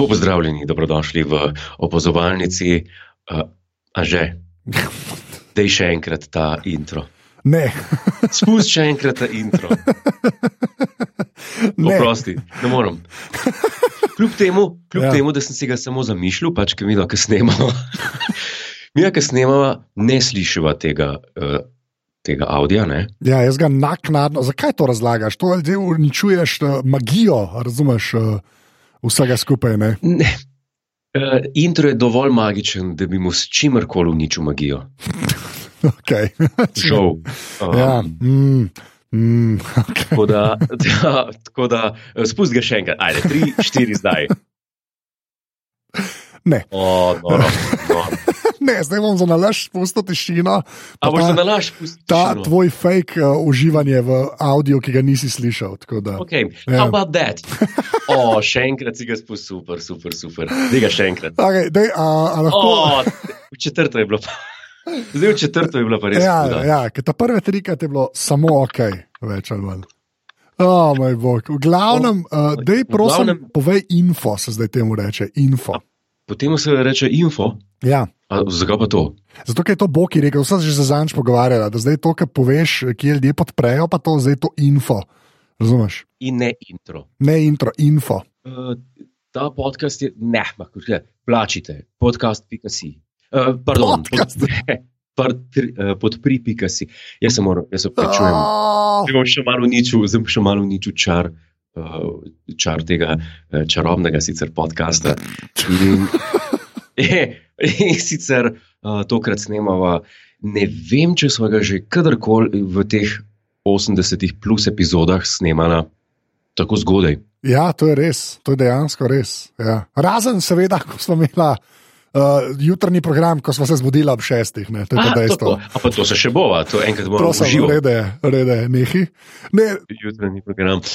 Lepo pozdravljeni, dobrodošli v opazovalnici. Uh, a že, da je še enkrat ta intro. Ne. Spusti še enkrat ta intro. Ne. Oprosti, ne morem. Kljub temu, kljub Ja. temu, da sem si ga samo zamišljal, pač ki mi da, ki snemamo. mi, ki snemamo, ne slišiva tega, uh, tega avdija. Ne? Ja, jaz ga naknadno. Zakaj to razlagaš? To zdaj uničuješ uh, magijo, razumeš uh, vsega skupaj. Ne? Ne. Uh, intro je dovolj magičen, da bi mu s čimerkoli uničil magijo. Okay. Žal. Um, ja. mm, mm, okay. Tako da, da, tako da eh, spusti ga še enkrat, ajde, tri, štiri zdaj. Ne. O, noro, noro. Ne, zdaj bom za nalaž spustil tišino. A boš za nalaž pustil? Ta tvoj fake uh, uživanje v audio, ki ga nisi slišal. tako da- Ok, Ja. how about that? O, še enkrat si ga spustil, super, super, super. Zdaj ga še enkrat. Okay, dej, a, a lahko, O, v četrto je bilo. Zdaj v četrto je bilo pa res. ja, ja, ker ta prve trikrat je bilo samo ok, več ali manj. O, moj bog. V glavnem, uh, dej, v prosim, glavnem- povej info, se zdaj temu reče. Info. Potem se reče info. Ja. A, zakaj pa to? Zato, je to Boki rekel, vse že za zanč pogovarjala, da zdaj to, kar poveš, kje ljudje podprejo, pa to zdaj je to info. Razumeš? In ne intro. Ne intro, info. Uh, ta podcast je, ne, mahko, plačite, podcast.si. Uh, pardon, Podcast. pod, pod, uh, podpri.si. Jaz se moram, jaz se plačujem. Oh, Zdaj bom še malo uničil, zdaj bom še malo uničil čar, čar tega uh, čarobnega sicer podcasta. In, in sicer uh, tokrat snemava, ne vem, če smo ga že kadarkoli v teh 80 plus epizodah snemala tako zgodaj. Ja, to je res, to je dejansko res. Ja. Razen, seveda, ko smo imeli uh, jutrni program, ko smo se zbudili ob šestih, ne, to je A, dejstvo. tako. A pa to se še bova, to enkrat bomo Prosim, uživali. rede, rede, nehi. Ne, Jutranji program.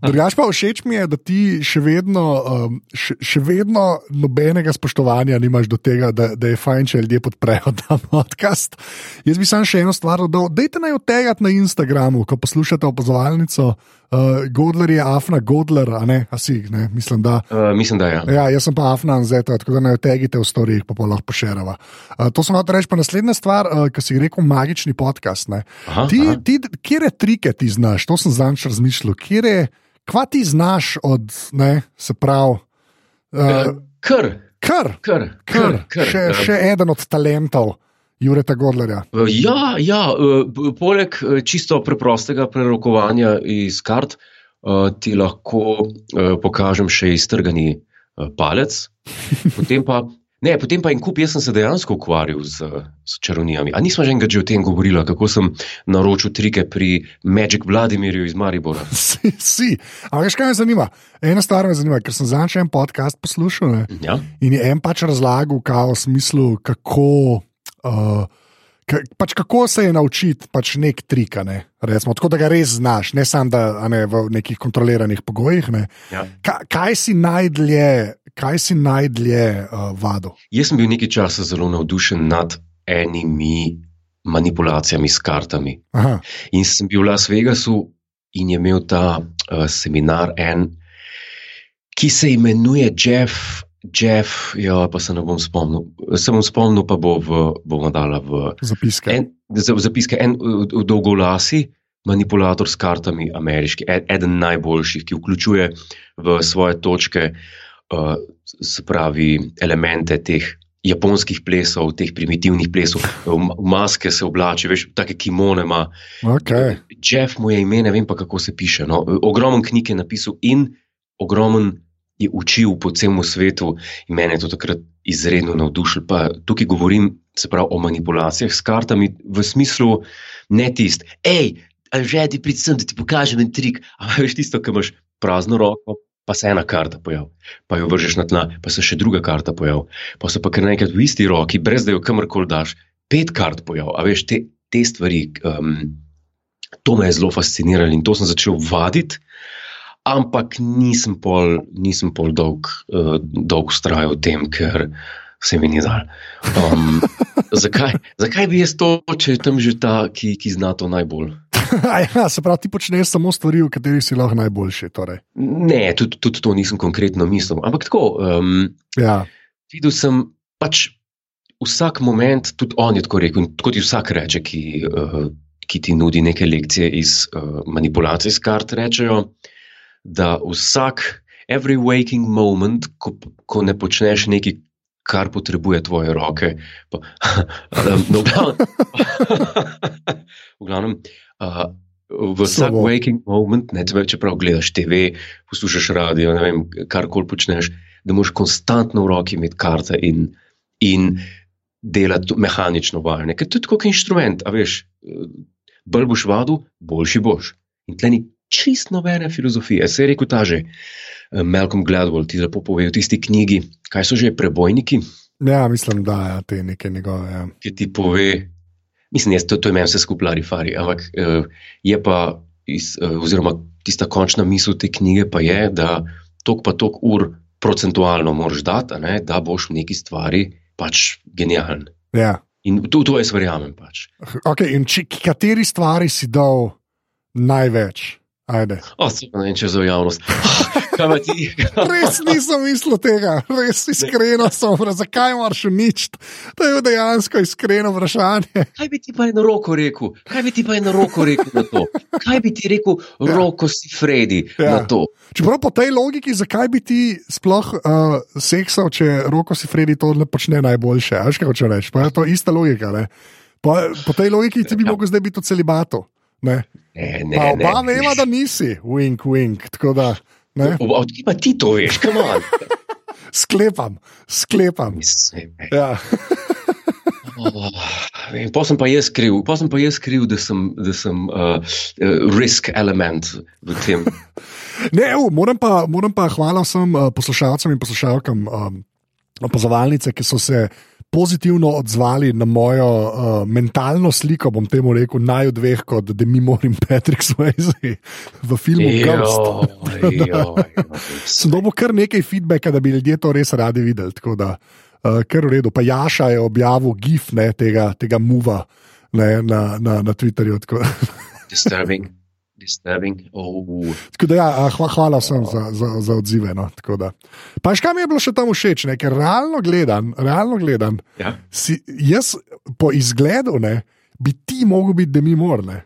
Drugač pa všeč mi je, da ti še vedno, um, še, še vedno nobenega spoštovanja nimaš do tega, da, da je fajn, če ljudje podprejo ta podcast. Jaz bi sam še eno stvar dodal. Dajte naj otegati na Instagramu, ko poslušate opazovalnico. Uh, Godler je Afna, Godler, a ne, a si, ne, mislim, da. Uh, mislim, da je. Ja. Ja, jaz sem pa Afna Anzeta, tako da naj otegite v storjih, pa pa lahko pošerava. Uh, to sem hotel reči, pa naslednja stvar, uh, ki si rekel, magični podcast. Ne. Aha, Ti, aha. ti, kje trike ti znaš, to sem zanč razmišljal, kje kva ti znaš od, ne, se pravi, Uh, uh, kar, kar, kar, kar, kar. še, eh, še eden od talentov Jureta Godlerja. Uh, Ja, ja b- poleg uh, čisto preprostega prerokovanja iz kart, ti lahko pokažem še iztrgani palec. Potem pa, ne, potem pa en kup, jaz sem se dejansko ukvarjal z, z čarovnijami. A nismo že enkrat že o tem govorili, kako sem naročil trike pri Magic Vladimirju iz Maribora? Si, si. Ampak, veš, kaj me zanima? Ena stvar me zanima, ker sem zanč en podcast poslušal. Ne? Ja? In je en pač razlagal, kao, v smislu, kako, uh, pač kako se je naučiti pač nek trik. a Ne? Recimo, tako da ga res znaš, ne samo da ne, v nekih kontroliranih pogojih. Ne? Ja. Ka, kaj si najdlje, kaj si najdlje uh, vado? Jaz sem bil nekaj časa zelo navdušen nad enimi manipulacijami s kartami. Aha, In sem bil v Las Vegasu in je imel ta uh, seminar en, ki se imenuje Jeff. Jeff, ja, pa se ne bom spomnil. Se bom spomnil, pa bo v, bomo dala v, zapiske. en, za- v zapiske. En v- v dolgolasi manipulator s kartami, ameriški, ed- eden najboljših, ki vključuje v svoje točke, uh, se pravi, elemente teh japonskih plesov, teh primitivnih plesov, v maske se oblači, veš, take kimone ima. Okay. Jeff mu je ime, ne vem pa kako se piše. No. Ogromen knjig je napisal in ogromen je učil po celem svetu, in mene je to takrat izredno navdušilo. Pa tukaj govorim se pravi, o manipulacijah s kartami v smislu ne tist, hej, že ti pridem, da ti pokažem en trik. Ampak veš tisto, ki imaš prazno roko. Pa se ena karta pojavi, pa jo vržeš na tla, pa se še druga karta pojavi, pa se pa kar naenkrat v isti roki, brez da jo kamorkoli daš, pet kart pojavi. A veš, te, te stvari, um, to me je zelo fasciniralo in to sem začel vaditi, ampak nisem pol, nisem pol dolg, uh, dolg vztrajal v tem, ker se mi ni dal. Um, zakaj, zakaj bi jaz to, če je tam že ta, ki, ki zna to najbolj? ja, se pravi, ti počneš samo stvari, v katerih si lahko najboljši. Torej. Ne, tudi, tudi to nisem konkretno mislil. Ampak tako, um, Ja, videl sem pač vsak moment, tudi on je tako rekel, tako ti vsak reče, ki, uh, ki ti nudi neke lekcije iz uh, manipulacij s kart, rečejo, da vsak, every waking moment, ko, ko ne počneš nekaj, kar potrebuje tvoje roke. Pa, no, v glavnem, uh, v vsak Slabo. waking moment, ne, če- čeprav gledaš TV, poslušaš radio, ne vem, karkoli počneš, da moraš konstantno v roki imeti karte in, in delati mehanično vajanje. Ker to je tako kot inštrument, a veš, eh, bolj boš vadil, boljši boš. In tle ni čist nobene filozofije. Se je rekel ta že, eh, Malcolm Gladwell, ti lepo pove v tisti knjigi, kaj so že prebojniki, ja, mislim, da je te neke njegove. Ja. ki ti pove, mislim, jaz, to, to je meni vse skupaj larifari, ampak uh, je pa, iz, uh, oziroma tista končna misel te knjige pa je, da tok pa tok ur procentualno moraš dati, ne, da boš v neki stvari pač genijalen. Ja. In to, to jaz verjamem pač. Okay, in či, kateri stvari si dal največ? Ajde. O, pa ne vem, če za javnost. Pa? Res nisem mislil tega, res iskreno sem zakaj moraš uničiti. To je dejansko iskreno vprašanje. Kaj bi ti pa eno roko rekel? Kaj bi ti pa eno roko rekel na to? Kaj bi ti rekel, roko si Freddy Ja. na to? Čeprav po tej logiki, zakaj bi ti sploh uh, seksal, če roko si Freddy to ne počne najboljše? Veš, kaj hoče reči? Pa je to ista logika. ne? Po, po tej logiki ti bi Ja. lahko zdaj biti v celibatu. Ne? Ne, ne, Pa ne. oba veva, da nisi, wink, wink. Da ne? Od kje pa ti to veš, kam on? sklepam, sklepam. Ja. Oh, vem, pa jaz kriv, pa sem pa jaz kriv, da sem, da sem uh, uh, risk element v tem. Ne, ev, moram, pa, moram pa hvala vsem uh, poslušalcem in poslušalkam um, opazovalnice, ki so se pozitivno odzvali na mojo uh, mentalno sliko, bom temu rekel, naj od dveh, kot Demi Moore in Patrick Swayze v filmu Ghost. Sem dobil kar nekaj feedbacka, da bi ljudje to res radi videli. Tako da, uh, kar v redu. Pa Jaša je objavil gif ne, tega, tega muva ne, na, na, na Twitterju. Disturbing. Disturbing. Oh. tako da, ja, hva, hvala vsem za, za, za odzive. No, pa še kaj mi je bilo še tam všeč, ne, ker realno gledam, realno gledam Ja. si, jaz po izgledu ne, bi ti mogel biti demi morne.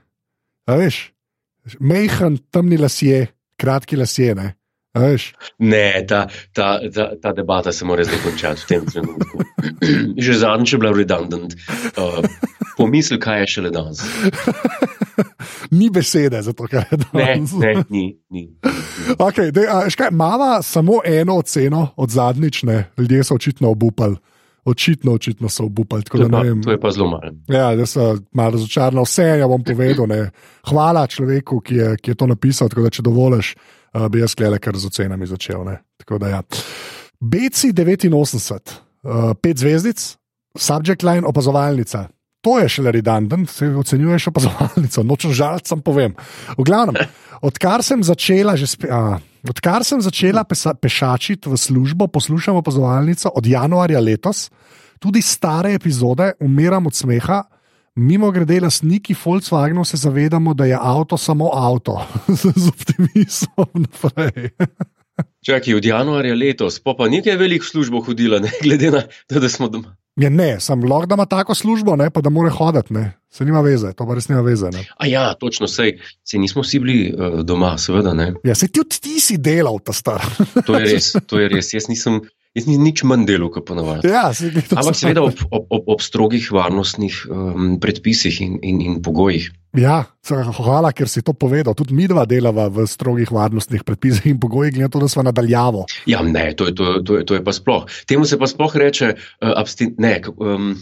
Veš, mehen, temni lasje, kratki lasje. Ne. Ne, ta, ta, ta, ta debata se mora zdaj končati v tem trenutku. Že zadnjič je bila redundant. Uh, pomisli, kaj je šele danes. Ni besede za to, kar je Ne, danes. ne, ni. ni. Okay, dej, a, veš kaj, mava samo eno oceno od zadnjič, ne. ljudje so očitno obupali. Očitno, očitno so obupali. To, je ne pa, vem. to je pa zelo malo. Ja, da so malo razočarani. Vse ja bom povedal. Ne. Hvala človeku, ki je, ki je to napisal. Tako da, če dovoliš, uh, bi jaz gledal, kar z ocenami začel. Ne. Tako da, ja. BC 89, uh, pet zvezdic, subject line opazovalnica. To je šele redundant, se ocenjuješ opazovalnico, nočem žaliti, sem povem. V glavnem, odkar sem začela, spe, a, odkar sem začela pesa, pešačiti v službo, poslušam opazovalnico od januarja letos, tudi stare epizode, umiram od smeha. Mimo grede, lastniki Volkswagenov se zavedamo, da je avto samo avto, z optimizmom naprej. Čakaj, od januarja letos, pa pa nekaj velik službo hodila, ne glede na to, da smo doma. Ja, ne, sem lahko, da ima tako službo, ne, pa da mora hoditi, ne. Se nima veze, to pa res nima veze. Ne. A ja, točno, sej, sej nismo vsi bili uh, doma, seveda ne. Ja, se tudi ti si delal, ta star. To je res, to je res. Jaz nisem, jaz nisem nič manj delal, kot ponavadi. ja, se Ampak seveda ob, ob, ob, ob strogih varnostnih um, predpisih in, in, in pogojih. Ja, hvala, ker si to povedal. Tudi mi dva delava v strogih varnostnih predpisih in pogojih, glede na to, da smo nadaljavo. Ja, ne, to je, to, je- to, je, to je pa sploh. Temu se pa sploh reče, uh, abstin, ne, k- um,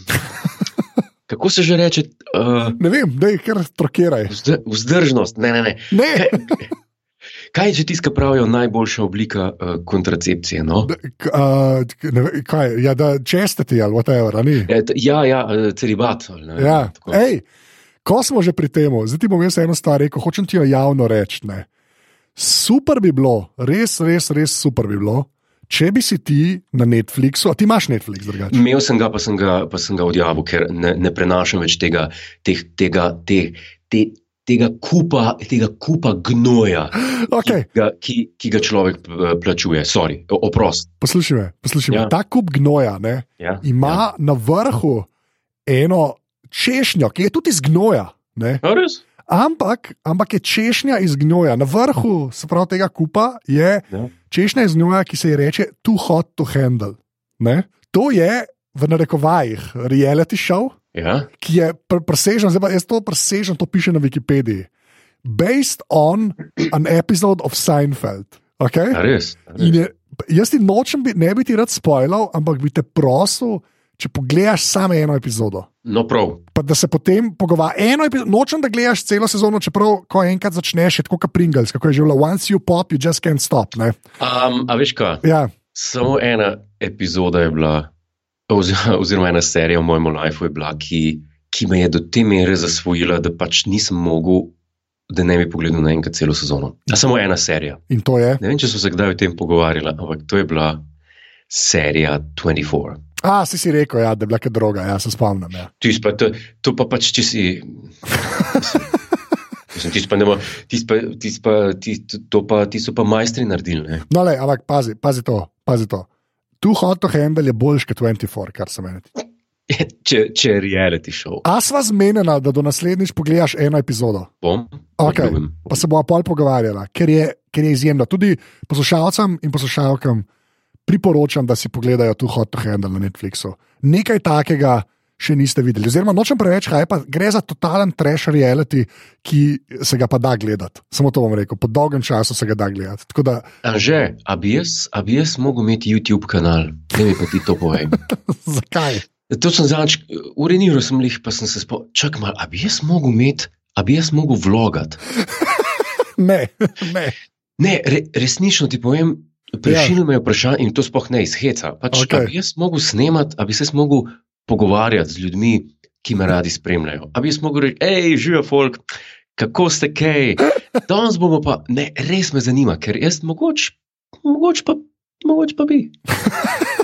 kako se že reče, uh, Ne vem, da jih kar trokiraj. vzd, vzdržnost. Ne, ne, ne. Ne, Kaj je že tiska pravijo najboljša oblika uh, kontracepcije? No? d- k- a, k- ne kaj, ja, da čestiti ali whatever, a ni. Ja, t- Ja, ja, eh, celibat. ali ne Ja, tako. ej, ko smo že pri tem, zdaj ti bom jaz eno stvar rekel, hočem ti jo javno reči. ne. Super bi bilo, res, res, res super bi bilo, če bi si ti na Netflixu, a ti imaš Netflix drugače? Imel sem ga, pa sem ga, pa sem ga odjavil, ker ne, ne prenašam več tega, teh, tega, te, te, tega, kupa, tega kupa gnoja, Okay. ki, ga, ki, ki ga človek eh, plačuje. Sorry, oprost. Poslušaj, me, poslušaj me. Ja. ta kup gnoja ne, Ja, ima na vrhu eno češnjo, ki je tudi iz gnoja. Ja. Ampak, ampak je češnja iz gnoja. Na vrhu pravi, tega kupa je Ja. Češnja iz gnoja, ki se ji reče too hot to handle. Ne? To je v narekovajih reality show, Ja. ki je pr presežen, zdaj pa jaz to presežem, to piše na Wikipediji. Based on an episode of Seinfeld. Okay? A, res? A, res? In je, jaz ti nočem, bi, ne bi ti rad spoilal, ampak bi te prosil, če pogledaš samo eno epizodo. No, prav. Pa da se potem pogovarjaš. Nočem, da gledaš celo sezono, čeprav ko enkrat začneš, je tako kot Pringles, kako je že bilo. Once you pop, you just can't stop. Ne? Um, a veš kaj? Ja, Samo ena epizoda je bila, oziroma, ena serija v mojem lifeu je bila, ki, ki me je do te mere zasvojila, da pač nisem mogel, da ne bi pogledal naenkrat celo sezono. A samo ena serija. in to je. Ne vem, če smo se kdaj o tem pogovarjali, ampak to je bila serija 24. A, si si rekel, ja, da je bila kaj droga, ja, se spomnim. Ja. Tis pa, to, to pa pač, če si. Tis pa ne mo- tis pa, tis pa, tis, to pa, ti so pa majstri naredili. Ne? No, le, ampak pazi, pazi to. Pazi to. Tu hot to handle je boljš kot 24, kar se meni. Če, če je reality show. A sva zmenjena, da do naslednjič pogledaš eno epizodo, Bom, Okej. obljubim. pa se bomo pol pogovarjala, ker je, ker je izjemno. Tudi poslušalcem in poslušalkam priporočam, da si pogledajo tu hot to handle na Netflixu. Nekaj takega še niste videli. Oziroma, nočem preveč hajpa, gre za totalen trash reality, ki se ga pa da gledati. Samo to bom rekel, po dolgem času se ga da gledati. Tako da, Anže, a bi jaz, a bi jaz mogel imeti YouTube kanal? Ne mi pa ti to povej. zakaj? To sem zadnjič, ureniral sem jih, pa sem se spomnil, čak mal, a bi jaz mogel imeti, a bi jaz mogel vlogati? Ne, ne. Ne, re, resnično ti povem, prešili me vprašanje in to sploh ne iz heca. Pač, okay. A bi jaz mogel snemati, a bi se mogel pogovarjati z ljudmi, ki me radi spremljajo. A bi jaz mogel reči, hej, živijo folk, kako ste kaj. Danes bomo pa, ne, res me zanima, ker jaz mogoče, mogoče pa, mogoče pa bi.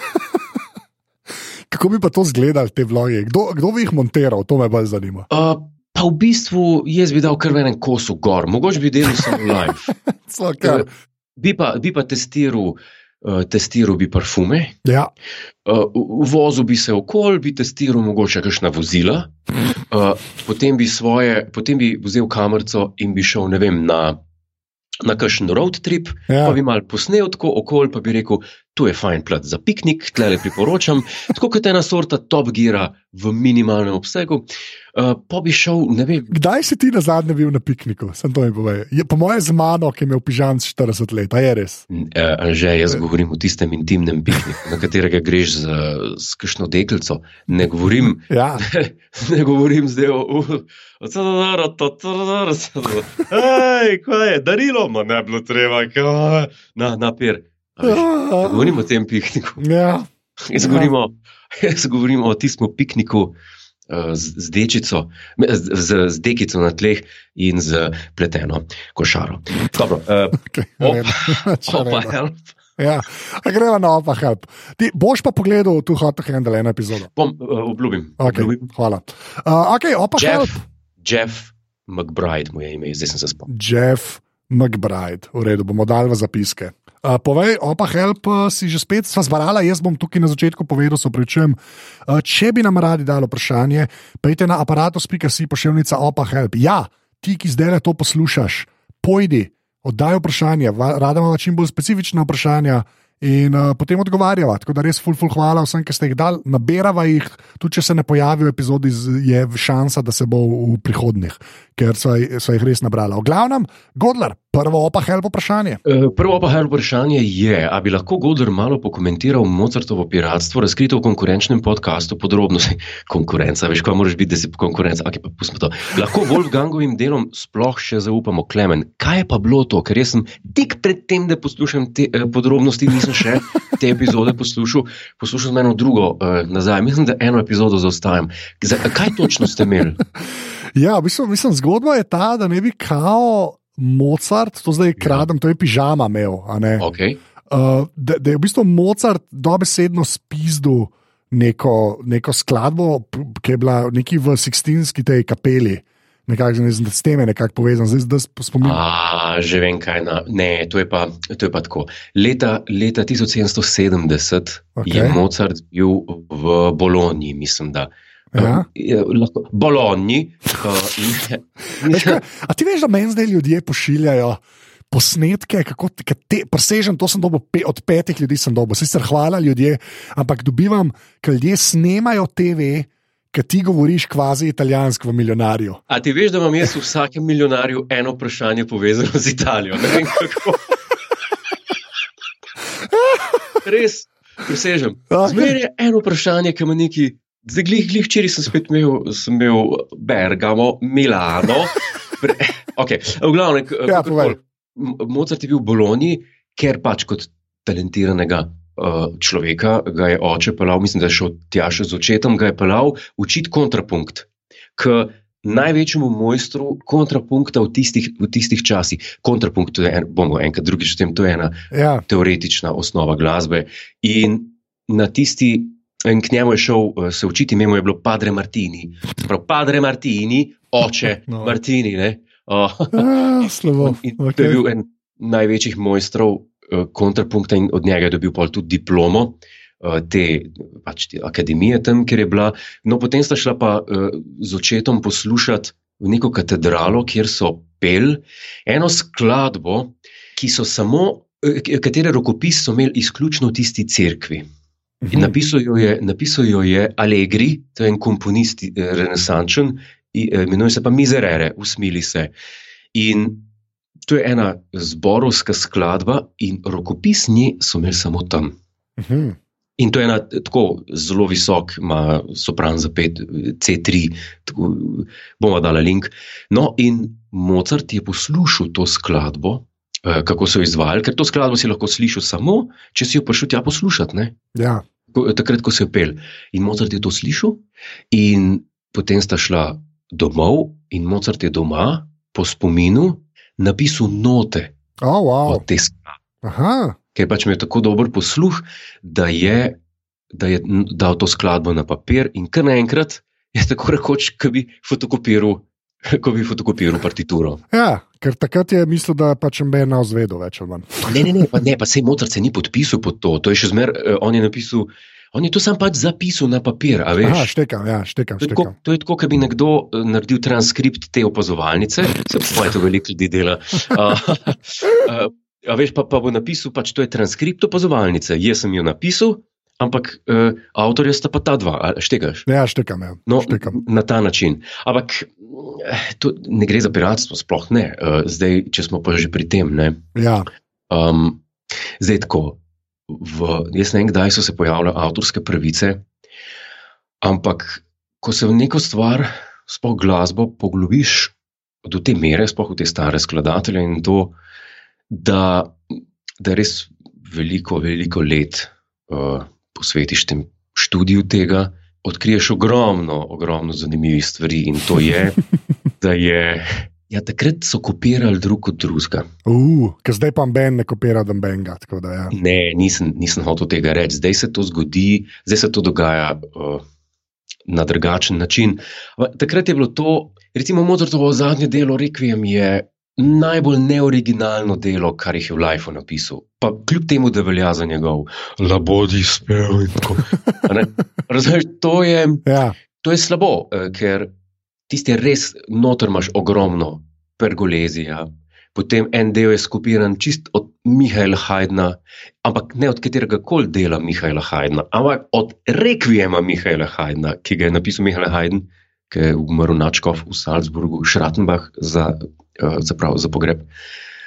Kako bi pa to izgledalo, te vloge? Kdo, kdo bi jih montiral, to me bolj zanima. Uh, pa v bistvu jaz bi dal kar v enem kosu gor, mogoče bi delal samo live. Kar. Bi pa, bi pa testiral, uh, testiral bi parfume, Ja, uh, vozil bi se okoli, bi testiral mogoče kakšna vozila, uh, potem, bi svoje, potem bi vzel kamerico in bi šel, ne vem, na, na kakšen road trip, ja. pa bi mal posnel tako okoli, pa bi rekel, tu je fajn plat za piknik, tle le priporočam, tako kot ena sorta top gira v minimalnem obsegu. Uh, bi šel, ne vem, Kdaj si ti na zadnje bil na pikniku? Sem to. Je, po mojem, z mano, ki je imel pižam 40 let, a je res. Uh, že jaz govorim o tistem intimnem pikniku, na katerega greš z, z kakšno deklico. Ne govorim, Ja, ne govorim zdaj o. o- o tadadara, tadadara, tadadara. Hej, kaj je, darilo, ma ne bilo treba, kaj, na, na per. A veš, Ne govorim o tem pikniku. ja. Jaz govorim o, jaz govorim o tistem pikniku. eh, Z, z dečico, z, z, z dekico na tleh in z pleteno košaro. Dobro, uh, Okay, Op. Opa, help. ja. Greva na opa help. Ti boš pa pogledal tu hot handle eno epizodo. Bom, uh, obljubim. Okay, obljubim. hvala. Uh, okay, opa Jeff, help. Jeff McBride mu je ime, zdaj sem se spomnil. Jeff McBride, v redu, bomo dali v zapiske. Uh, povej, opa, help, uh, si že spet sva zbarala, jaz bom tukaj na začetku povedal, se opravičujem. Uh, če bi nam radi dali vprašanje, pejte na aparatus.si pošiljnica opa, help. Ja, ti, ki zdaj to poslušaš, pojdi, oddaj vprašanje, rada imamo čim bolj specifična vprašanja. In uh, potem odgovarjava. Tako da res, ful, ful, hvala vsem, ki ste jih dali. Naberava jih, tudi če se ne pojavijo epizodi, je šansa, da se bo v prihodnjih, ker so, so jih res nabrala. V glavnem, Godler, prvo opa, help vprašanje. Uh, prvo pa hel vprašanje je, ali bi lahko Golder malo pokomentiral Mozartovo piratstvo, razkrito v konkurenčnem podkastu, podrobnosti. Konkurenca, veš, kaj moraš biti, da si konkurenca. Okay, pa pustimo to. Lahko Wolfgangovim delom sploh še zaupamo, Klemen. Kaj je pa bilo to? Ker jaz sem tik pred tem, da poslušam te eh, podrobnosti, nisem še te epizode poslušal, poslušal sem eno drugo eh, nazaj. Mislim, da eno epizodo zaostajam. Za, kaj točno ste imeli? Ja, v bistvu, mislim, zgodba je ta, da ne bi kao Mozart, to zdaj kradem, to je pižama imel. a ne. Okay. uh, da, da je v bistvu Mozart dobesedno spizdil neko, neko skladbo, ki je bila neki v Sixtinski tej kapeli. Nekako z s tem je nekako povezan, zdaj zdaj spominjam. A, že vem, kaj na. Ne, to je pa, to je pa tako. Leta, leta 1770 okay. je. Mozart bil v Bologni, mislim, da. Ja. Lahko, Bologni. In, kaj, A ti veš, da meni zdaj ljudje pošiljajo posnetke, kako te, presežem, to sem dobil pe, od petih ljudi, sem dobil, sicer hvala ljudje, ampak dobivam, ker ljudje snemajo TV, ki ti govoriš kvazi italijansko v milijonarju. A ti veš, da imam jaz v vsakem milijonarju eno vprašanje povezano z Italijo? Ne vem kako. Res, presežem. Zmeraj je eno vprašanje, ki me neki. Zdaj, glih, glih, včeraj sem spet imel, sem imel Bergamo, Milano. Pre, okay. V glavnem, Ja. M- Mozart je bil v Bologni, ker pač kot talentiranega uh, človeka ga je oče pelal, mislim, da je šel tja še z očetom, ga je pelal učiti kontrapunkt. K največjemu mojstru kontrapunkta v tistih, v tistih časih. Kontrapunkt, en, bomo enkrat drugič o tem, to je ena Ja, teoretična osnova glasbe. In na tisti, k njemu je šel eh, se učiti, ime mu je bilo Padre Martini. Prav, Padre Martini, oče No. Martini. Ne? Uh, ah, slabo. in to je Okay. bil en največjih mojstrov uh, kontrapunkta in od njega je dobil pol tudi diplomo. eh, Te, pač te akademije tam, kjer je bila. No, potem sta šla pa uh, z očetom poslušati v neko katedralo, kjer so pel eno skladbo, ki so samo, k- katere rokopis so imeli izključno v tisti cerkvi. In napisal jo je, napisal jo je Allegri, to je en komponist, eh, renesančen, eh, imenuje se pa Miserere, usmili se. In to je ena zborovska skladba, in rokopis nje so imeli samo tam. Mhm. In to je ena tako zelo visok, ima sopran za pet, C3, tako, bomo dali link. No, in Mozart je poslušal to skladbo, eh, kako so jo izvajali, ker to skladbo si lahko slišal samo, če si jo prišel tja poslušati. Ne? Ja. Ko- takrat, ko se je pel. In Mozart je to slišal, in potem sta šla domov, in Mozart je doma po spominu napisal note Oh, wow. od te skladbe, Aha. ker pač imel tako dober posluh, da je, da je dal to skladbo na papir, in kar naenkrat je tako rekoč, kot bi fotokopiral. Ko bi fotokopiral partituro. Ja, ker takrat je mislil, da pač MBN ne ozvedel več ali manj. Ne, ne, ne, pa, ne, pa sej Mozart se ni podpisal pod to. To je še zmer, eh, on je napisal, on je to sam pač zapisal na papir. Aha, štekam, ja, štekam, To je, tako, štekam. to je tako, kot bi nekdo eh, naredil transkript te opazovalnice, se pravi, to veliko ljudi dela. Uh, uh, a veš, pa, pa bo napisal, pač to je transkript opazovalnice. Jaz sem jo napisal, ampak uh, avtorja sta pa ta dva, štekaš. Ja, štekam, ja. No, štekam. na ta način. Ampak eh, to ne gre za piratstvo, sploh ne. Uh, zdaj, če smo pa že pri tem. Ne, Ja, Um, zdaj tako. V, jaz ne vem, kdaj so se pojavile avtorske pravice, ampak ko se v neko stvar, sploh glasbo, poglobiš do te mere, sploh v te stare skladatelje in to, da, da res veliko, veliko let uh, posvetiš tem študiju tega, odkriješ ogromno, ogromno zanimivih stvari in to je, da je. Ja, takrat so kopirali drug od drugega. ker zdaj pa MBN ne kopira Dumbenga. da, Ja. Ne, nisem, nisem hotel tega reči. Zdaj se to zgodi, zdaj se to dogaja uh, na drugačen način. Takrat je bilo to, recimo Mozartovo zadnje delo Requiem je najbolj neoriginalno delo, kar jih je v Lifeu napisal. Pa kljub temu, da velja za njegov labodi spev in tako. Ne? Razumeš, to je. Ja, To je slabo, eh, ker tisti res noter imaš ogromno pergolezija. Potem en del je skupiran čist od Mihajla Hajdna, ampak ne od katerega koli dela Mihajla Hajdna, ampak od rekvijema Mihajla Hajdna, ki ga je napisal Mihajl Hajdn, ki je umrl Načkov v Salzburgu, Šratenbach za, uh, za, prav, za pogreb.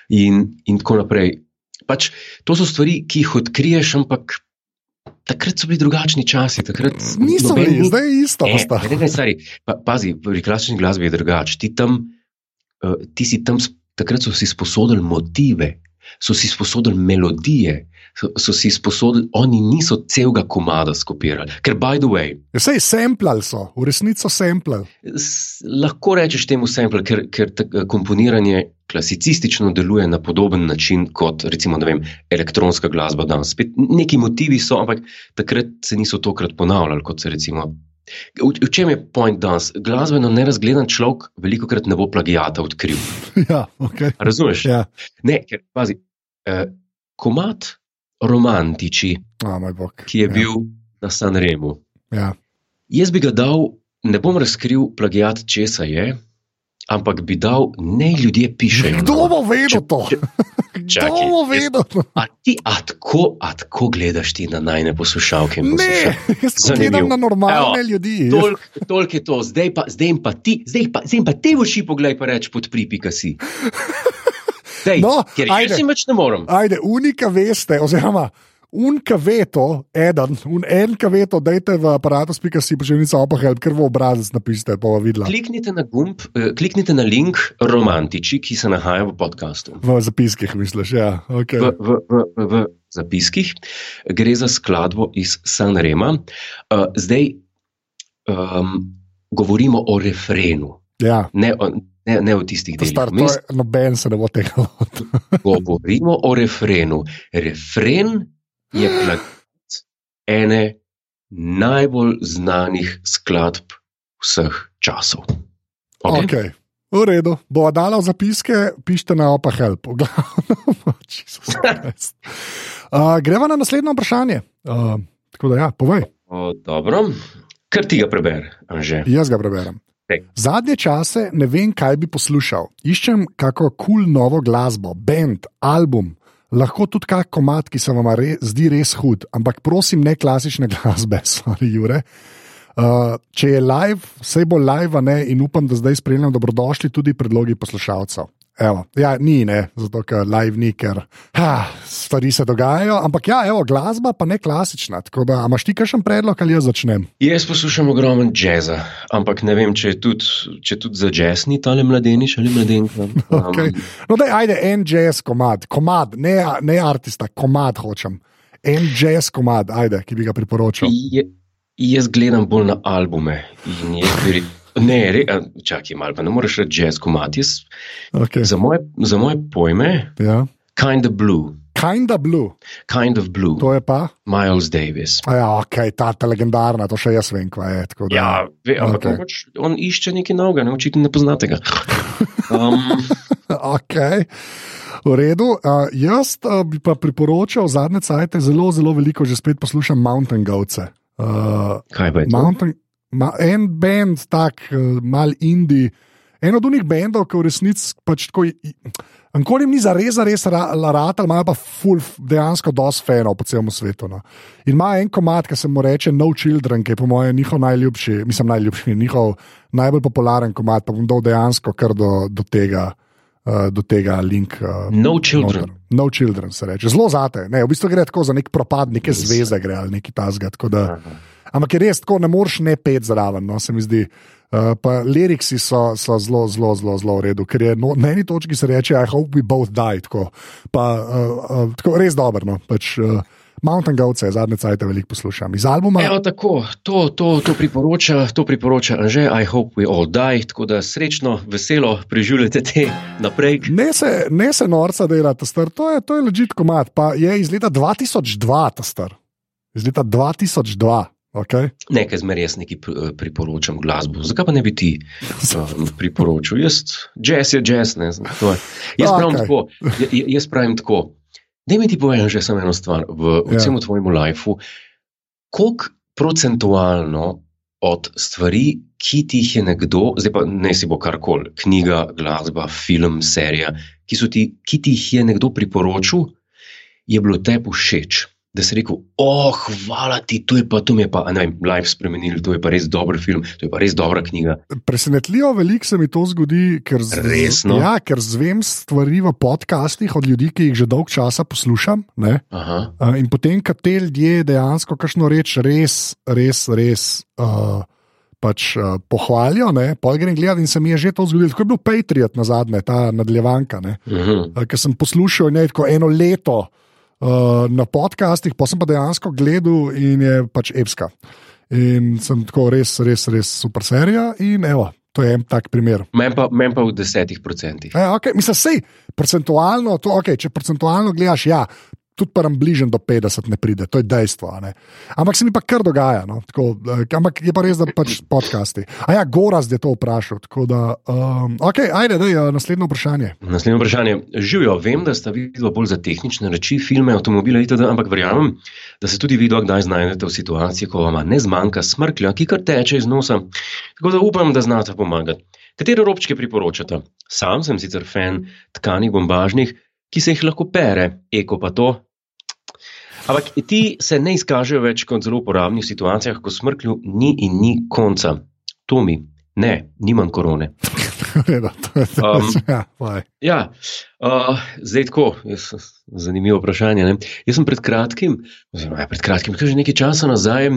In, in tako naprej. Pač, to so stvari, ki jih odkriješ, ampak takrat so bili drugačni časi. Niso bili, ni- zdaj je isto postalo. ne, ne, stari, pa, pazi, pri klasični glasbi je drugače. Ti, tam, uh, ti si tam, takrat so si sposodili motive. So si sposodili melodije, so, so si sposodili, oni niso celega komada skopirali. Ker, by the way, Vse je semplal, so, v resnici so semplal. s- lahko rečeš temu sample, ker, ker komponiranje klasicistično deluje na podoben način kot recimo vem, elektronska glasba danes. Spet neki motivi so, ampak takrat se niso tokrat ponavljali, kot se recimo. V, v čem je point danes? Glasbeno nerazgledan človek veliko krat ne bo plagijata odkril. Ja, okay. Razumeš? ja. Ne, ker pazi, eh, komat romantiči, Oh, ki je ja. bil na Sanremu. Ja. Jaz bi ga dal, ne bom razkril plagijat, česa je, ampak bi dal, ne ljudje pišejo. Kdo no. bo vedel Če- to? če- Kdo čakaj, bo vedel to? A ti, a tako, a tako gledaš ti na najne poslušalke? in Ne, jaz gledam na normalne Evo, ljudi. Toliko tolk je to, zdaj pa, zdaj pa ti, zdaj pa, zdaj pa te v oči poglej, pa reč podpri, pika si. Dej, No, ker ajde. jaz jim več ne morem. Ajde, unika veste, oziroma unka veto, eden, un enka veto, dajte v aparatu, spika si počevnica opohelp, ker v obrazec napišite, pa bo videla. Kliknite na gumb, eh, kliknite na link Romantiči, ki se nahaja v podkastu. V zapiskih, misliš, ja. Okay. V, v, v, v, v zapiskih gre za skladbo iz Sanrema. Uh, zdaj um, govorimo o refrenu, Ja, ne ne, ne o tistih to star, delih. to je, noben se ne bo tega lotil. Govorimo o refrenu. Refren je plagijat ene najbolj znanih skladb vseh časov. Okay? Okay. V redu, bo dala v zapiske, pišite na opa help. Jesus Christ. uh, greva na naslednje vprašanje. Uh, tako da, ja, povej, O, dobro, kar ti ga preber, Anže. jaz ga preberem. Daj. Zadnje čase ne vem, kaj bi poslušal. Iščem kako kul cool novo glasbo, bend, album, lahko tudi kak komat, ki se vam re, zdi res hud, ampak prosim, ne klasične glasbe, sorry, Jure. Uh, če je live, vse bo live, ne, in upam, da zdaj spremljam, dobrodošli tudi predlogi poslušalcev. Evo, ja, ni, ne, zato ker live ni, ker ha, stvari se dogajajo, ampak ja, evo, glasba pa ne klasična. Tako da, imaš ti kakšen predlog ali jaz začnem? Jaz poslušam ogromen jazza, ampak ne vem, če je tudi, če tudi za jazz ni tale mladenič ali mladenka. Okay. No, da, ajde, en jazz komad, komad, ne, ne artista, komad hočem. En jazz komad, ajde, ki bi ga priporočal. Je, jaz gledam bolj na albume. in jaz bi re- Ne, re, čakaj malo, pa ne moreš reči jazz komat. Jaz, Okay. za, moje, za moje pojme, Ja. kind of blue, Kinda blue, kind of blue, to je pa. Miles Davis. A Ja, ok, ta, ta legendarna, to še jaz vem, kva je. Da, Ja, ve, ampak okay. on išče nekaj novega, ne očitno ne poznate ga. Um, Okay. V redu. Uh, jaz uh, bi pa priporočal zadnje cajte zelo, zelo veliko, že spet poslušam Mountain Goats. Uh, kaj pa je to? Ma, en bend, tak, uh, mal indie, en od unih bendov, ki v resnici pač tako. Ankoli jim ni za res, res rata, imajo pa ful, dejansko dosti fanov po celem svetu. No. In ima en komat, ki se mu reče No Children, ki je po mojem njihov najljubši, mislim najljubši, njihov najbolj popularen komat, pa bom dal dejansko kar do, do tega. Uh, do tega link. Uh, No Children. noter. No Children se reče. Zelo zate. Ne, v bistvu gre tako za nek propad, neke zveze gre ali nekaj tasga. tako da- Aha. Ampak je res tako, ne moreš ne pet zraven, no, se mi zdi. Uh, pa liriksi so, so zelo, zelo, zelo, zelo v redu, ker je no, na eni točki se reče: I hope we both die. Tako, pa, uh, uh, tako res dobro. No, pač, uh, Mountain Goats je zadnje cajt veliko poslušam. Iz albuma. Evo tako, to, to, to priporoča, to priporoča Anže, I hope we all die, tako da srečno, veselo preživljate te naprej. Ne se, ne se norca dela, ta star, to je, to je ležit komat, pa je iz leta 2002, ta star. Iz leta 2002. Okay? Nekaj zmeraj jaz neki pr- priporočam glasbo. Zakaj pa ne bi ti um, priporočil? Jaz, jazz je jazz, ne znam. to je. Jaz pravim tako. Jaz pravim tako. Da mi ti povem že samo eno stvar v, v Ja. celem tvojemu lifeu. Koliko procentualno od stvari, ki ti jih je nekdo, zdaj pa ne si bo karkoli, knjiga, glasba, film, serija, ki, ti, ki ti jih je nekdo priporočil, je bilo tebi všeč. Da si rekel, oh, hvala ti, to je pa, to mi je pa, ne vem, life spremenil, to je pa res dober film, to je pa res dobra knjiga. Presenetljivo veliko se mi to zgodi, ker, z, Resno? ja, ker zvem stvari v podcastih od ljudi, ki jih že dolgo časa poslušam. Uh, in potem, ko te ljudje dejansko kakšno reč res, res, res uh, pač uh, pohvalijo, pol grem gledati in se mi je že to zgodilo. Tako je bil Patriot na zadnje, ta nadaljevanka, Uh -huh. uh, ki sem poslušal ne, eno leto uh, na podcastih, pa sem pa dejansko gledal in je pač evska. In sem tako res, res, res super serija in evo. To je en tak primer. Meni pa, men pa v desetih procentih. E, okay, mislim, sej, procentualno, to, okay, če procentualno gledaš, ja, tudi pa nam bližnjem do 50 ne pride, to je dejstvo. ne. Ampak se mi pa kar dogaja. No? Tako, eh, ampak je pa res, da pač podcasti. A ja, Goraz je to vprašal. Da, um, ok, ajde, da je naslednje vprašanje. Naslednje vprašanje. Živijo, vem, da sta vidva bolj za tehnične reči, filme, avtomobile itd., ampak verjamem, da se tudi vidva kdaj znajdete v situaciji, ko vam ne zmanjka smrklja, ki kar teče iz nosa. Tako da upam, da znate pomagati. Katere robčke priporočate? Sam sem sicer fan tkanih bombažnih, ki se jih lahko pere, eko pa to. Ampak ti se ne izkažejo več kot zelo uporabni v situacijah, ko smrklju ni in ni konca. To mi, ne, nimam korone. Um, ja. Ja, uh, zdaj tako, jaz, zanimivo vprašanje. Ne? Jaz sem pred kratkim, oziroma ja, pred kratkim, že nekaj časa nazaj,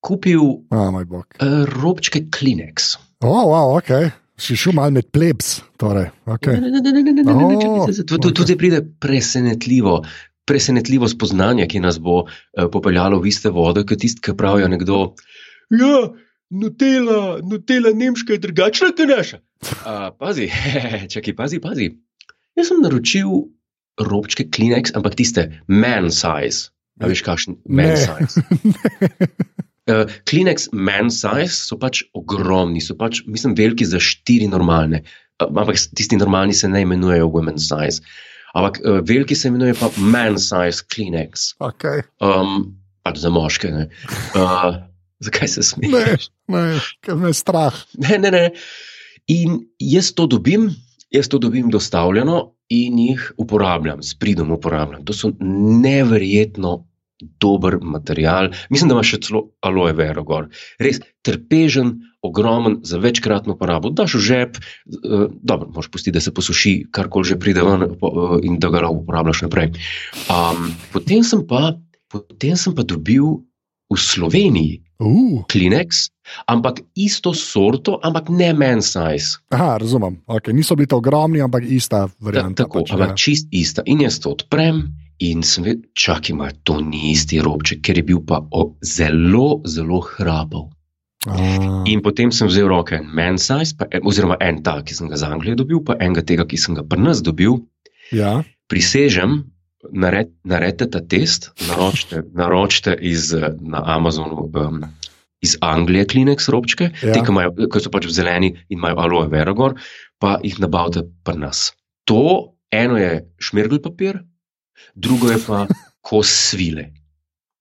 kupil uh, robčke Kleenex. Oh, wow, ok. Si šel mal med plebs. Torej, okay. Ne, ne, ne, ne, ne, ne, ne, ne, O, čakaj, se- tu- tu- Tu zdaj pride presenetljivo. Presenetljivo spoznanje, ki nas bo uh, popeljalo v iste vode, kot tisti, ki pravijo nekdo. Ja, Nutella, Nutella nemška je drugačna, kot naša. Uh, pazi, čakaj, pazi, pazi. Jaz sem naročil robčke Kleenex, ampak tiste man size. A veš, kakšen man Ne. size? Uh, Kleenex man size so pač ogromni, so pač, mislim, veliki za štiri normalne. Uh, ampak tisti normalni se ne imenujejo women size. Ampak uh, veliki se imenuje pa man size Kleenex, okay. um, pač za moške. ne. Uh, zakaj se Ne, smeješ? ne, ker me je strah. Ne, ne, ne. In jaz to dobim, jaz to dobim dostavljeno in jih uporabljam, s pridom uporabljam. To so neverjetno dober material. Mislim, da ima še celo aloe vera gor. Res trpežen, ogromen za večkratno uporabo. Daš v žep, uh, dobro, moš pustiti, da se posuši, karkoli že pride ven uh, in da ga lahko uporabljaš naprej. Um, potem, sem pa, potem sem pa dobil v Sloveniji Uh, Kleenex, ampak isto sorto, ampak ne men size. aha, razumem. Okay. Niso bili to ogromni, ampak ista Ta, varianta. tako, pač, ampak ja. čist ista. In jaz to odprem in sem vedel, čakaj, ima to ni isti robček, ker je bil pa zelo, zelo hrapav. A, In potem sem vzel roke en men size, pa, oziroma en ta, ki sem ga z Anglije dobil, pa enega tega, ki sem ga pri nas dobil. ja. Prisežem, nared, naredite ta test, naročite, naročite iz, eh, na Amazonu. Um, Iz Anglije, Kleenex robčke, Ja. te, ki, imajo, ki so pač zeleni in imajo aloe vera gor, pa jih nabavite pri nas. To eno je šmirgl papir, drugo je pa kos svile.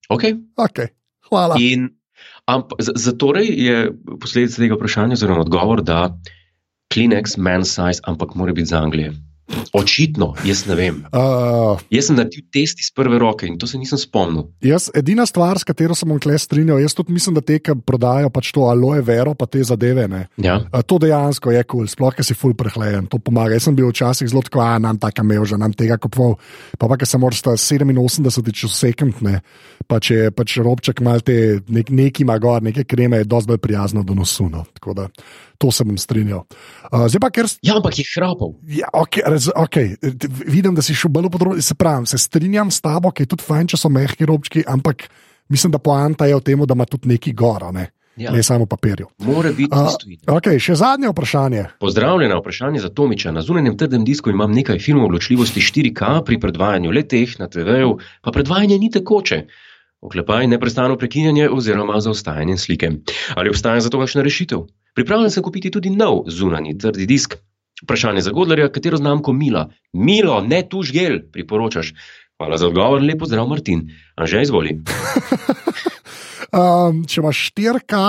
Okay? Okay. Hvala. In amp, zatorej je posledica tega vprašanja, oziroma odgovor, da Kleenex, man size, ampak mora biti za Anglije. Očitno, jaz ne vem. Uh, Jaz sem naredil test iz prve roke in to se nisem spomnil. Jaz, edina stvar, s katero sem kle strinjal, jaz tudi mislim, da te, ki prodajajo pač to aloe vero, pa te zadeve. Ne. Ja. A, To dejansko je kul, cool, sploh, ker si full prehlajen, to pomaga. Jaz sem bil včasih zelo tako, a nam taka mevža, nam tega kupoval. Pa pa, ker sem moral sta 87 čez sekund, ne. Pa če pač robček mal te, nek, neki ima gor, neke kreme, je dosti bolj prijazno do nosu. No. Tako da to se bom strinjal. Uh, pa, ker ja, ampak je hrapal. Ja, okay, raz, okay. Vidim, da si šel bolj v podrobnosti. Se pravi, se strinjam s tabo, ki je tudi fajn, če so mehki robčki, ampak mislim, da poanta je v tem, da ima tudi neki gora, ne, Ja. ne samo papirju. Mora biti isto. Okay, še zadnje vprašanje. Pozdravljena, vprašanje za Tomiča. Na zunanjem trdem disku imam nekaj filmov ločljivosti 4K pri predvajanju leteh na TV-ju, pa predvajanje ni tekoče. Oklepaj neprestano prekinjanje oziroma zaostajanje slike. Ali obstaja za to kakšna rešitev? Pripravljen sem kupiti tudi nov zunanji trdi disk. Vprašanje za Godlerja, katero znamko Mila? Milo, ne tuž gel, priporočaš. Hvala za odgovor, lepo zdrav, Martin. Anže, izvoli. Um, če imaš 4K,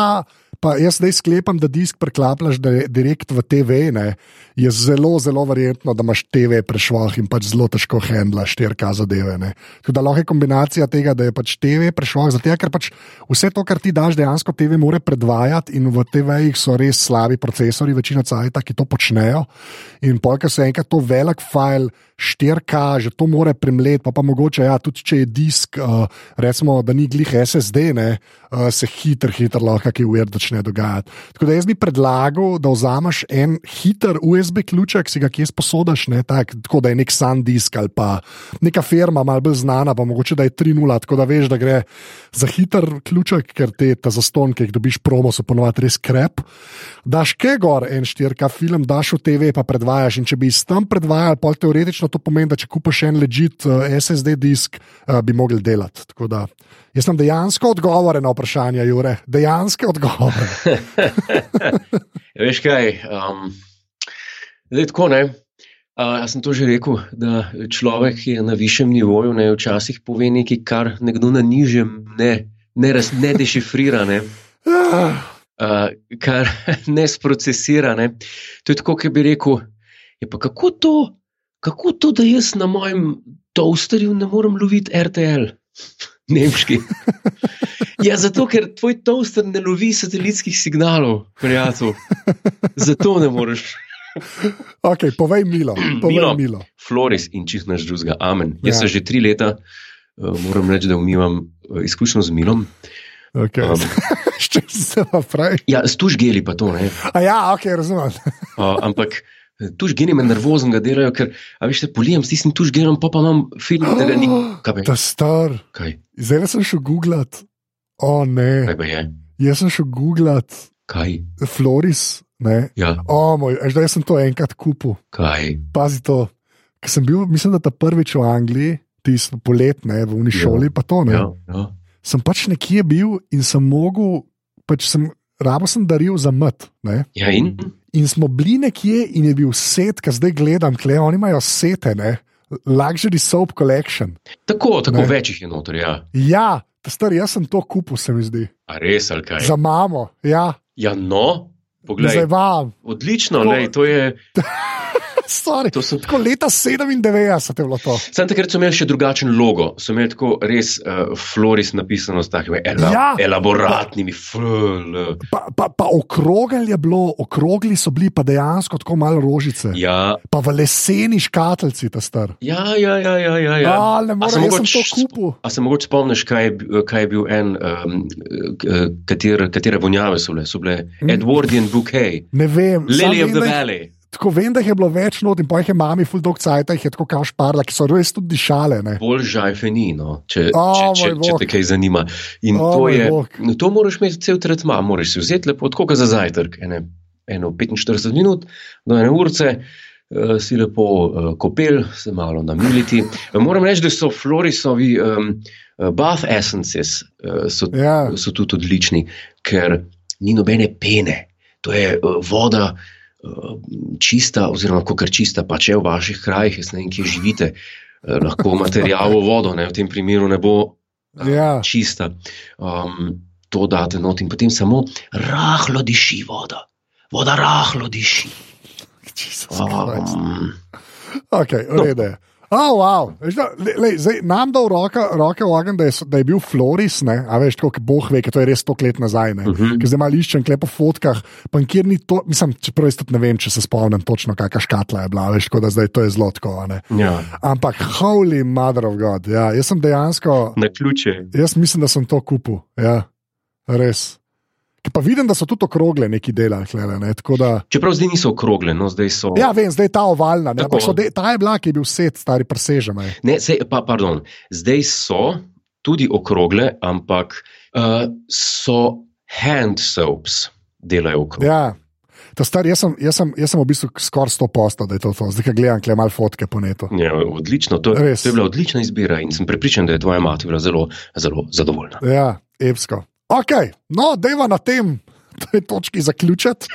pa jaz zdaj sklepam, da disk preklapljaš di- direkt v TV, ne, je zelo, zelo verjetno, da imaš TV prešvoh in pač zelo težko handlaš 4K zadeve. ne. Tako da lahko je kombinacija tega, da je pač TV prešvoh, zato ker pač vse to, kar ti daš, dejansko TV more predvajati in v TV-jih so res slabi procesori, večina cajta, ki to počnejo. In polka se enkrat to velik file. 4K, že to more premlet, pa pa mogoče, ja, tudi če je disk, uh, recimo, da ni glih SSD, ne, uh, se hitro, hitro lahko kaj uver začne dogajati. Tako da jaz bi predlagal, da vzameš en hiter USB ključek, si ga kje sposodaš, ne, tak, tako da je nek Sandisk ali pa neka firma, malo bolj znana, pa mogoče da je 3.0, tako da veš, da gre za hiter ključek, ker te ta zaston, ki jih dobiš promo, so ponovadi res krep. Daš kaj gor, en štirka film, daš v TV, pa predvajaš. In če bi iz tam predvajal, pol teoretično to pomeni, da če kupaš en legit uh, SSD disk, uh, bi mogli delati. Tako da jaz sem dejansko odgovore na vprašanje, Jure, dejansko odgovore. Ja, veš kaj? Um, zdaj, tako ne. Uh, jaz sem to že rekel, da človek, ki je na višjem nivoju, ne včasih pove nekaj, kar nekdo na nižjem ne, ne, raz, ne dešifrira, ne, uh, kar ne sprocesira. Ne. To je tako, kot bi rekel. Je pa kako to, kako to, da jaz na mojem toasterju ne morem loviti RTL, nemški. Ja, zato, ker tvoj toaster ne lovi satelitskih signalov, prijatelj. Zato ne moreš. Okay, povej milo. Povej milo. milo. Floris in čist naš drugega. Amen. Jaz ja. se že tri leta, uh, moram reči, da umivam uh, izključno z milom. Okay. Um, Še se pa pravi. Ja, stuž geli pa to. Ne? A ja, ok, razumem. uh, ampak. Tuž geni me nervozen, ga delajo, ker, a veš, te polijem s tistim tuž genom, pa pa imam film, da ga ni. Kaj Ta star. Kaj? Zdaj sem šel googlat. O ne. Kaj pa je? Jaz sem šel googlat. Kaj? Floris. Ne? Ja. O moj, až da sem to enkrat kupil. Kaj? Pazi to. Ker sem bil, mislim, da ta prvič v Angliji, tisto poletne, v uni šoli, pa to ne. Ja, ja. Sem pač nekje bil in sem mogel, pač sem, rabo sem daril za. Ne? Ja, in? In smo bili nekje in je bil set, ki zdaj gledam, kle, oni imajo sete, ne? Luxury Soap Collection. Tako, tako Ne. večjih je noter, ja. Ja, ta star, jaz sem to kupil, se mi zdi. A res ali kaj? Za mamo, ja, Ja, no, poglej. vam. Odlično, lej, to je. Sorry. To so, Tako leta 97 je bilo to. Sam takrat so imeli še drugačen logo, so imeli tako res uh, Floris napisano s takimi ela, Ja. elaboratnimi fl. Pa, pa, pa okrogel je bilo, okrogli so bili pa dejansko tako malo rožice. Ja, Pa v leseni škatlici, ta star. ja, ja, ja, ja, ja, ja. Ne A se morem, jaz sem mogoče to kupil. A se mogoče spomniš, kaj je, kaj je bil en, um, kater, katere vonjave so bile? So bile Mm. Edwardian Bouquet, Ne vem. Lily of the jih- Valley. Tako vem, da jih je bilo več not in pa jih je mami full dog cajt, jih je tako kašparla, ki so res tudi dišale. Ne? Bolj žajfe ni, no, če, O, če, če, če te kaj zanima. In O, to, je, bog. to moraš imeti cel tretma, moraš si vzeti lepo, tako kot za zajtrk, ene, eno 45 minut do ene urce. Uh, si lepo uh, kopel, se malo namiliti. Uh, moram reči, da so Florisovi um, bath essences uh, so, Ja. so tudi odlični, ker ni nobene pene. To je uh, voda uh, čista, oziroma kako čista, pa če v vaših krajih, jaz ne vem, kje živite, uh, lahko materijalno vodo, ne, v tem primeru ne bo uh, Ja. čista. Um, to date not in potem samo rahlo diši voda. Voda rahlo diši. Jesus Christ. Um, Okay, No. Oh, wow. Veš, da, le, le, zdaj, nam dal roke, roke v ogen, da, je da je bil Floris, ne? a veš, kako boh ve, to je res sto let nazaj. Uh Mhm. -huh. Ker zdaj malo iščem klepo fotkah, pa nikjer ni to, mislim, čeprav jaz tudi ne vem, če se spomnim točno, kakšna škatla je bila, veš, tako da zdaj to je zelo tako. ne. ja, Ampak, holy mother of God, ja, jaz sem dejansko, na ključe. jaz mislim, da sem to kupil, ja, res. Pa vidim, da so tudi okrogle neki delali, hlele, ne, da. Čeprav zdaj niso okrogle, no zdaj so. Ja, vem, zdaj je ta ovalna, ne, de, ta je bila, ki je bil set, stari presežen. ne. Sej, pa, pardon, zdaj so tudi okrogle, ampak uh, so hand soaps, delajo okrogle. Ja. Ta Star, jaz, sem, jaz, sem, jaz sem v bistvu skoraj 100 posto, da je to to. Zdaj, gledam, kle malo fotke po netu. Ja, odlično, to, Res. to je bila odlična izbira in sem prepričan, da je tvoja mati bila zelo, zelo zadovoljna. Ja, epsko. Ok, no, dejva na tem. tej točki zaključiti.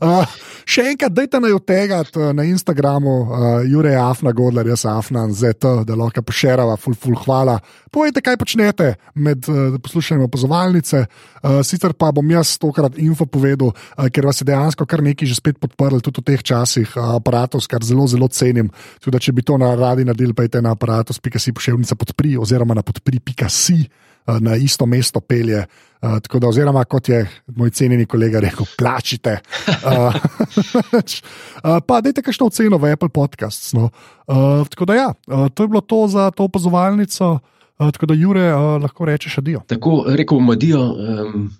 Uh, še enkrat, dajte naj od tega na Instagramu, uh, Jurek Afna, Godler, jaz Afnan, ZT, da lahko pošerava, ful, ful, hvala. Povejte, kaj počnete med uh, poslušanjem opazovalnice. Uh, sicer pa bom jaz tokrat info povedal, uh, ker vas je dejansko kar nekaj že spet podprli, tudi v teh časih, uh, aparatus, kar zelo, zelo cenim. Tudi, če bi to na radi naredili, pa je na aparatus.si pošiljnica podpri oziroma na podpri.si na isto mesto pelje. Uh, tako da, oziroma, kot je moj cenjeni kolega rekel, plačite. Uh, uh, pa, dajte kakšno oceno v Apple Podcasts. No. Uh, tako da, ja, uh, to je bilo to za to opazovalnico. Uh, tako da, Jure, uh, lahko rečeš adijo. Tako rekel bom adijo, um,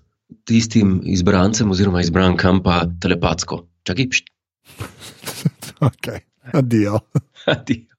tistim izbrancem oziroma izbrankam pa telepatsko. Čakaj, pšt. Ok, adijo. Adijo.